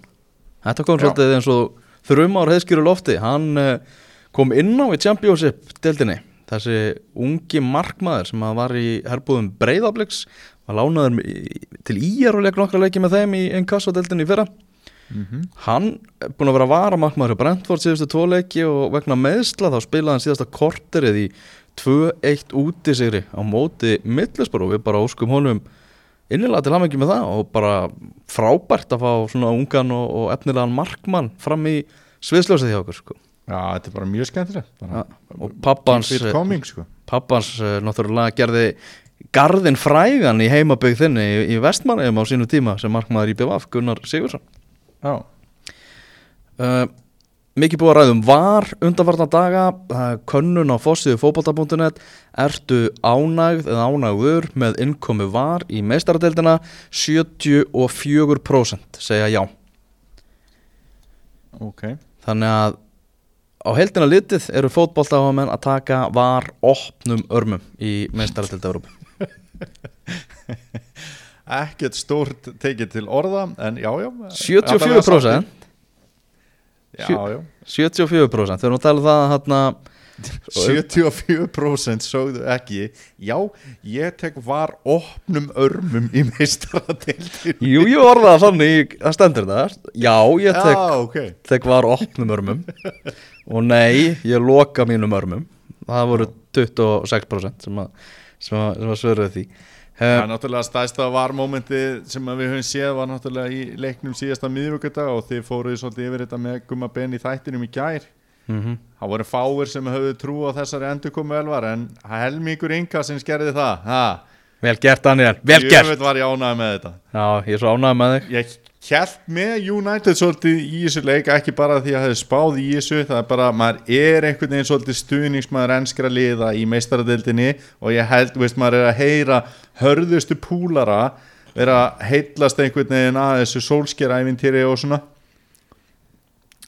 Þetta kom svolítið eins og þrjum ár heiðskýru lofti. Hann uh, kom inn á í Championship deildinni Þessi ungi markmaður sem var í herbúðum Breiðabliks var lánaður til íjar og leik nokkra leiki með þeim í Inkasso deildinni í fyrra. Hann er búin að vera varamarkmaður hjá Brentford síðustu tvo leiki og vegna meðsla þá spilaði hann síðasta korterið í 2-1 útisigri á móti Middlesbrough. Og við bara óskum honum innilega til hamingi með það og bara frábært að fá svona ungan og, og efnilegan markmann fram í sviðsljósið hjá okkur sko. Já, þetta er bara mjög skemmtilegt Ja, og pappans coming, sko. pappans uh, náttúrulega gerði garðin frægan í heimabögg þinni í, í vestmannegjum á sínu tíma sem markmaður í BVF Gunnar Sigursson Já, uh, mikið búið að ræðum var undanfarna daga könnun á fossiðu fótbolta.net ertu ánægð eða ánægður með innkomi var í meistaradeildina? 74% segja já. Ok. Þannig að á heldina litið eru fótboltaáhamenn að taka var opnum örmum í meistaradeilda Európa Ekkert stórt tekið til orða En já, já. 74% Já, já. 74% þegar við talum það að hérna 74% sögðu ekki Já, ég tek var opnum örmum í meistaradeildin Jú, ég orðaði það þannig, það stendur það Já, ég tek, Já, ok. tek var opnum örmum. Og nei, ég loka mínum örmum. Það voru 26% sem að, sem að, að svöruðu því. Það er náttúrulega stæðsta var mómenti sem við höfum séð var náttúrulega í leiknum síðasta miðvíkudag og þið fóruðu svolítið yfir þetta með gumma ben í þættinum í gær. Mm Það voru fáir sem höfðu trú á þessari endurkomu elvar en helmingur ynga sem skerði það ha, Vel gert Daniel, vel gert. Jöfnveld var ég ánægð með þetta. Já, ég er svo ánægð með þig. Ég held með United svolítið í þessu leik ekki bara því að ég hefði spáð í þessu það er bara, maður er einhvern veginn svolítið stuðningsmaður enskra liða í meistaradeildinni og ég held, veist, maður er að heyra hörðustu púlara vera að heitlast einhvern veginn að þessu sólskeræfintýri og svona.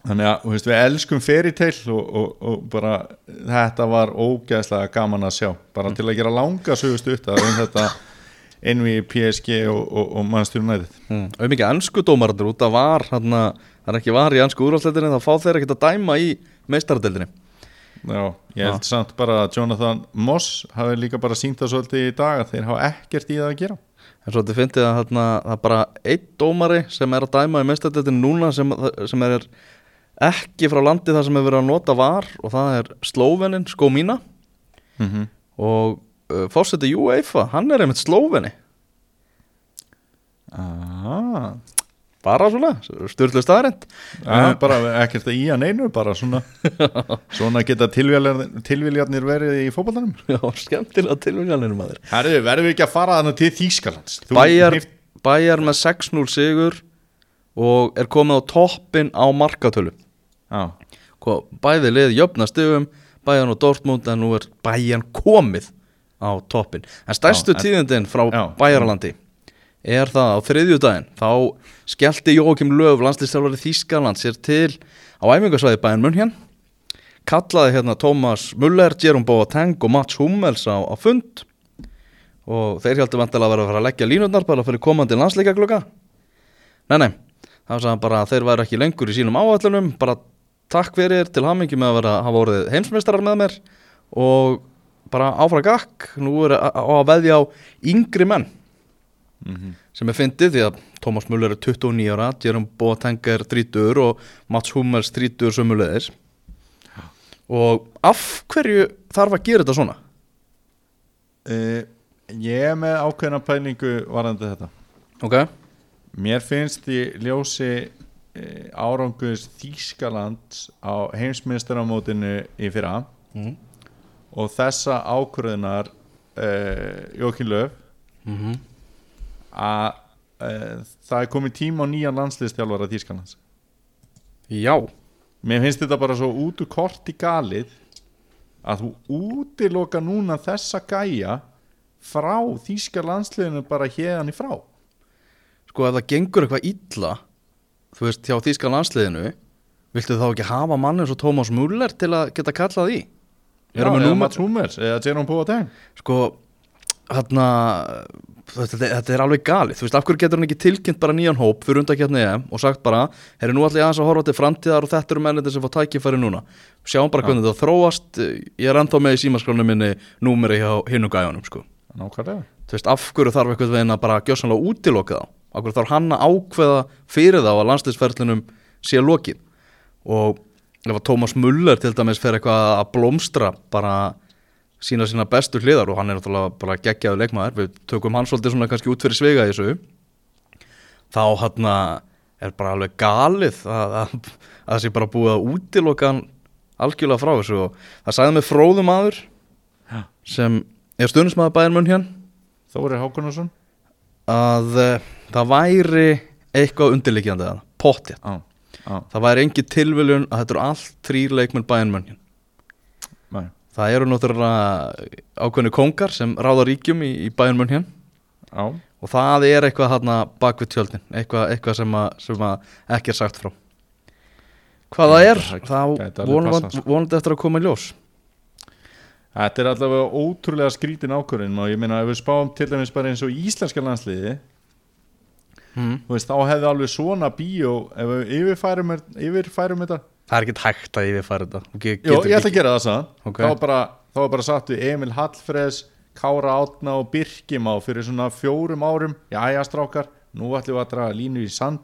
Þannig að veist, við elskum fairytale og, og, og bara þetta var ógeðslega gaman að sjá bara til að gera langa sögust upp um þetta NV, PSG og, og, og Manchester United mm. Og mikið ennsku dómarandur út að var það er ekki var í ennsku úrvalsleitinni þá fá þeir ekkert að dæma í meistaradeildinni. Já, ég held samt bara að Jonathan Moss hafi líka bara sínt það svolítið í dag að þeir hafa ekkert í það að gera. En svo þetta fyndið að þarna, það er bara einn dómari sem er að dæma í meistaradeildinni núna sem, sem er ekki frá landi þar sem er verið að nota var og það er Slóvenin, Skómína. Mm -hmm. og fórseti UEFA, hann er einmitt Slóveni. Ah, bara svona, styrlu staðarind ja, bara ekkert í að neinu bara svona svona geta tilviljarnir, tilviljarnir verið í fótboltanum. Já, skemmtilega tilvíkjaninu maður. Herru, verðum við ekki að fara þannig til Þýskalands? Bæjar, hnift- Bæjar með 6-0 sigur og er komið á toppin á markatölu. Já, bæði liði jöfna stigum Bæjan og Dortmund en nú er Bæjan komið á toppin en stærstu tíðindin frá. Bæjarlandi er það á þriðjudaginn. Þá skellti Jókim Löf landslýstjálfari Þýskaland sér til á æfingarsvæði Bæjan Munhjan kallaði hérna Tómas Muller, Jerome Boateng og Mats Hummels á, á fund. Og þeir heldur vantilega að vera að fara að leggja línutnar bara fyrir komandi landsleikaglöka nei nei, það var sagði bara að þeir væri ekki lengur í sínum áallunum bara takk fyrir til hamingi með að vera hafa orðið heimsmeistarar með mér. Og bara áfra gakk. Nú er að, að veðja á yngri menn sem er fyndið því að Tómas Muller er 29 ára Jerome Boateng er 30 og Mats Hummels 30 sömulegðis og af hverju þarf að gera þetta svona? uh, ég er með ákveðna pælingu varandi þetta. Ok, Mér finnst í ljósi uh, árangus Þýskalands á heimsmyndstarramótinu í fyrra Mhm. Og þessa ákvörðunar uh, Jókin Löf mm að uh, það er komið tíma á nýjan landslistjálfara Þýskalands. Já. Mér finnst þetta bara svo út úr korti galið að þú útiloka núna þessa gæja frá Þýska landsliðinu bara hérðan í frá. Sko ef það gengur eitthvað illa þú veist hjá þýska landsliðinu viltu þá ekki hafa mann eins og Tómas Muller til að geta kallað í Já, eða Mats Hummels eða Jerome Boateng? Sko hérna þetta, þetta er alveg galið, þú veist af hverju getur hann ekki tilkynnt bara nýjan hóp fyrir undakjarni EM og sagt bara, herri nú ég aðeins að horfa til framtíðar og þetta eru mennir sem fá tækifæri núna. Sjáum bara hvernig þetta þróast. Ég er ennþá með í símaskránu minni númeri hjá hinnu gæjunum sko. Nákvæmlega. Þú veist af hverju þarf eitthvað veginn að bara gjössanlega útiloka þá? Akkur þarf hann að ákveða fyrir þá að landsliðsferðlunum sé lokið? Og ef að Tómas Muller til dæmis fer eitthvað að blómstra bara sína sína bestu hliðar og hann er náttúrulega bara geggjaður leikmaður við tökum hann svolítið svona kannski út fyrir svega í þessu þá hann er bara alveg galið að, að, að það sé bara búið að útiloka hann algjörlega frá þessu og það sagði með fróðum aður Já. sem er stundismæður bæðin munn hér Þóri Hákonarsson að uh, það væri eitthvað undirleikjandi að pottið Já, já, það væri engi tilviljun að þetta eru allt þrýr leikmenn nei, það eru náttúrulega ákveðni kongar sem ráða ríkjum í, í hér já. Og það er eitthvað hérna bak við tjöldin eitthvað, eitthvað sem, að, sem að ekki er sagt frá. Hvað það er, þá vonandi, sko. vonandi eftir að koma í ljós. Þetta er allavega ótrúlega skrítin ákvörðin og ég meina ef við spáum til dæmis bara eins og íslenska landsliði mm. veist, þá hefði alveg svona bíó ef við yfirfærum, yfirfærum þetta. Það er ekkert hægt að yfirfæra þetta. Þú ge- Jó, ég ætla ekki- að gera það sann Ok. þá, þá var bara satt við Emil Hallfreðs Kára Átna og Birkimá fyrir svona fjórum árum. Jæja strákar, nú ætlum við að draga línu í sand.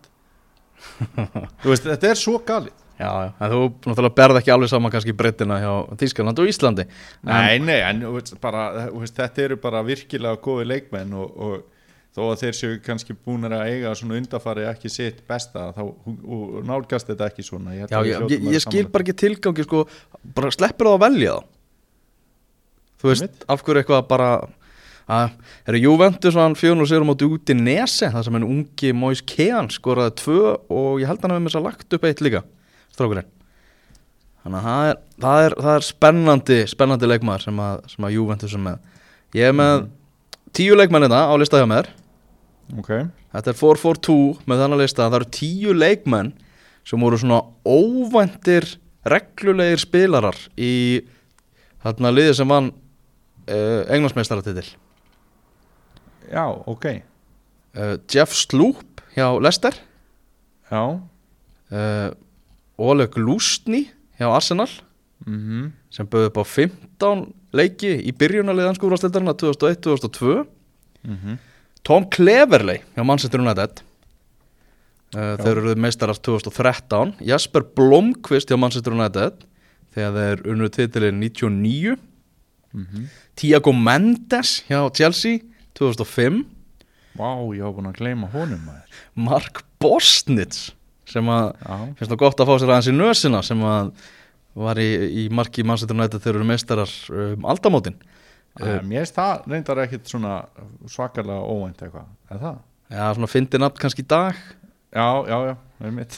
Veist, þetta er svo galið. Já, en þú náttúrulega berð ekki alveg saman kannski breytina hjá Þískaland og Íslandi. En, Nei, nei, en veist, bara, veist, þetta eru bara virkilega góði leikmenn og, og þó að þeir séu kannski búinir að eiga svona undarfari ekki sitt besta þá og, nálgast þetta ekki svona. Ég, já, ég, ég, ég skil bara ekki tilgangi sko, bara sleppur það að velja þá? Þú veist, Einmitt. af hverju eitthvað bara að, er Juventus hann fjörn og sér um átti út í Nese það sem en ungi Mois Kean skoraði tvö og ég held hann að við með þess að lagt upp eitt líka strákurinn. Þannig að það er, það er, það er spennandi spennandi leikmaður sem að, sem að Juventus er með. Ég er með tíu leikmennina á lista hjá mér Ok, Þetta er 4-4-2 með þannig lista. Það eru tíu leikmenn sem voru svona óvæntir reglulegir spilarar í þarna liði sem vann uh, englandsmeistaratitil. Já, ok. Uh, Jeff Sloop hjá Leicester. Já, uh, Oleg Lústni hjá Arsenal. Mhm. Sem bauði upp á 15 leiki í byrjunarliðan skúrastildarina 2001-2002 Mhm. Tom Cleverley hjá Manchester United. Uh, þeir eru meistarar 2013 Jasper Blomqvist hjá Manchester United þegar þeir unnu titilin 99 Mhm. Tiago Mendes hjá Chelsea 2005 Vá, ég hafa búin að gleyma honum maður. Mark Bosnitz sem að finnst það gott að fá sér aðeins í nösina sem að var í, í marki Manchester United þegar þeir eru meistarar um, aldamótin mér finnst það reyndar ekkit svona svakalega óvænt eitthvað. Er það? Já, svona fyndi nafn kannski í dag. Já, já, já, það er mitt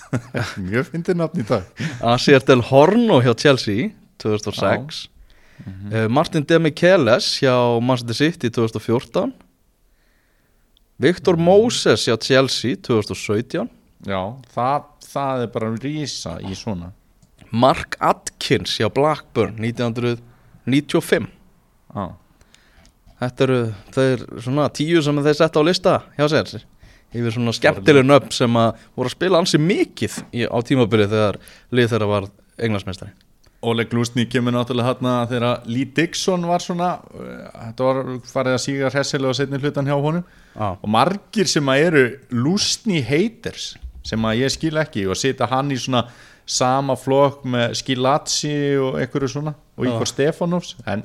Mjög fyndið nafn í dag. Asier Del Horno hjá Chelsea 2006 uh, Martin Demichelis hjá Manchester City 2014 Viktor Moses hjá Chelsea 2017 Já, það, það er bara rísa í svona. Mark Atkins hjá Blackburn 1995 Já, Þetta eru þeir svona tíu sem þeir setta á lista hjá sér. Yfir svona skemmtileg nöfn sem að voru að spila ansi mikið í, á tímabilið þegar lið þeirra var englandsmeistari Oleg Lúsni kemur náttúrulega hérna þegar Lee Dixon var svona uh, þetta var farið að síga hressilega setni hlutan hjá honum. Já, og margir sem að eru Lúsni haters sem að ég skil ekki og setja hann í svona sama flokk með Skilazzi og einhverju svona og Ígor Stefanovs en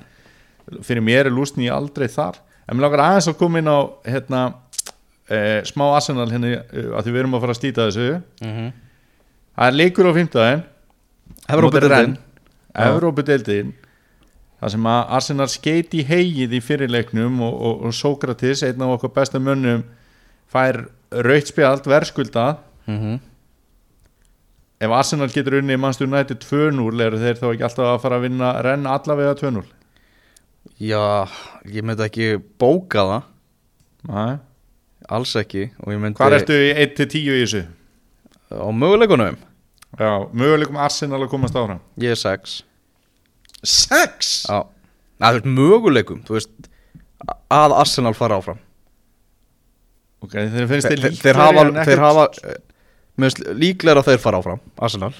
fyrir mér er Lúsni aldrei þar en mér langar aðeins að koma inn á hérna eh, smá Arsenal hérna uh, að því við erum að fara að slíta þessu Mhm. það er leikur á fimmtudaginn Evrópudeildin. Já. Evrópudeildin það sem að Arsenal skeiti í hegið í fyrirleiknum og, og, og Sókratis, einn af okkar besta mönnum fær raut spjald verðskuldað Mhm. ef Arsenal getur unni mannstur nætti 2-0 eru þeir þá ekki alltaf að fara að vinna renn allavega 2-0 Já, ég myndi ekki bóka það. Nei. Alls ekki myndi hvað ertu í 1-10 í þessu? Á möguleikunum? Já, möguleikum Arsenal að komast áfram. Ég er 6 6? Já. Þú veist möguleikum Þú veist Að Arsenal fara áfram. Ok, þeir finnst Þeir, þeir þeir, hafa, þeir hafa eh, líklega að þeir fara áfram Arsenal.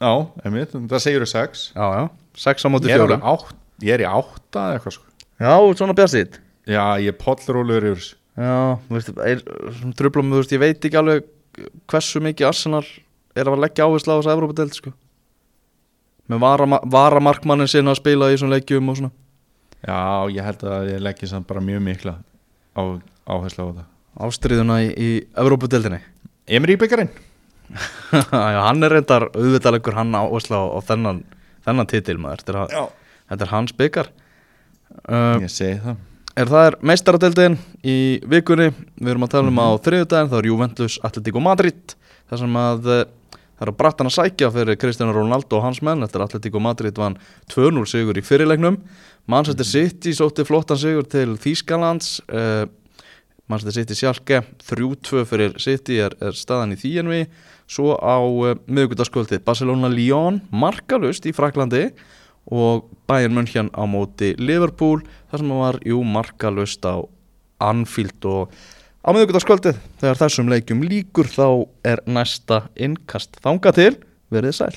Já, einmitt, það segir 6 Já, já. 6 á móti ég er, alveg átt, ég er í 8 eða eitthvað sko. Já, svona bjart sitt Já, ég er pollrólegur yfir þessu. Já, veist, er, svona tröflum, þú veist, ég veit ekki alveg hversu mikið Arsenal er að leggja áherslu á þessu Evrópadeild, sko. Með vara, varamarkmannin sinna að spila í svona leikjum og svona. Já, ég held að ég leggja samt bara mjög mikla á, áherslu á það ástriðuna í, í Evrópadeildinni Emri byggarinn Já, hann er reyndar auðvitaðleikur hann áherslu á, á þennan, þennan titil maður, þetta er, Já. Þetta er hans byggar uh, Ég segi það. er það er meistaradeildin í vikunni. Við erum að tala um á þriðjudaginn þá er Juventus Atletico Madrid þar sem að eh, það er að brattan að sækja fyrir Cristiano Ronaldo og hans menn eftir Atletico Madrid vann 2-0 sigur í fyrirleiknum. Manchester City sótti flottan sigur til Þýskalands uh, Manchester City sjálke 3-2 fyrir City er, er staðan í því en við svo á uh, miðugutaskvöldið Barcelona-Lyon markalust í Fraklandi og Bayern München á móti Liverpool þar sem var jú markalust á Anfield og á miðugutaskvöldið þegar þessum leikjum líkur þá er næsta innkast þanga til verið sæl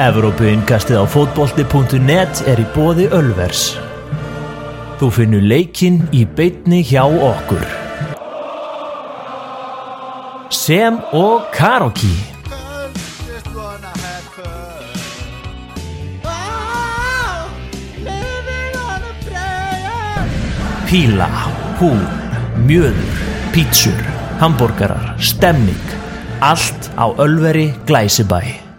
Evrópuinkastið á fótbolti.net er í bóði Ölvers. Þú finnur leikinn í beitni hjá okkur. Sem og Karoki. Píla, hú, mjöður, pítsur, hambúrgarar, stemming. Allt á Ölveri Glæsibæ.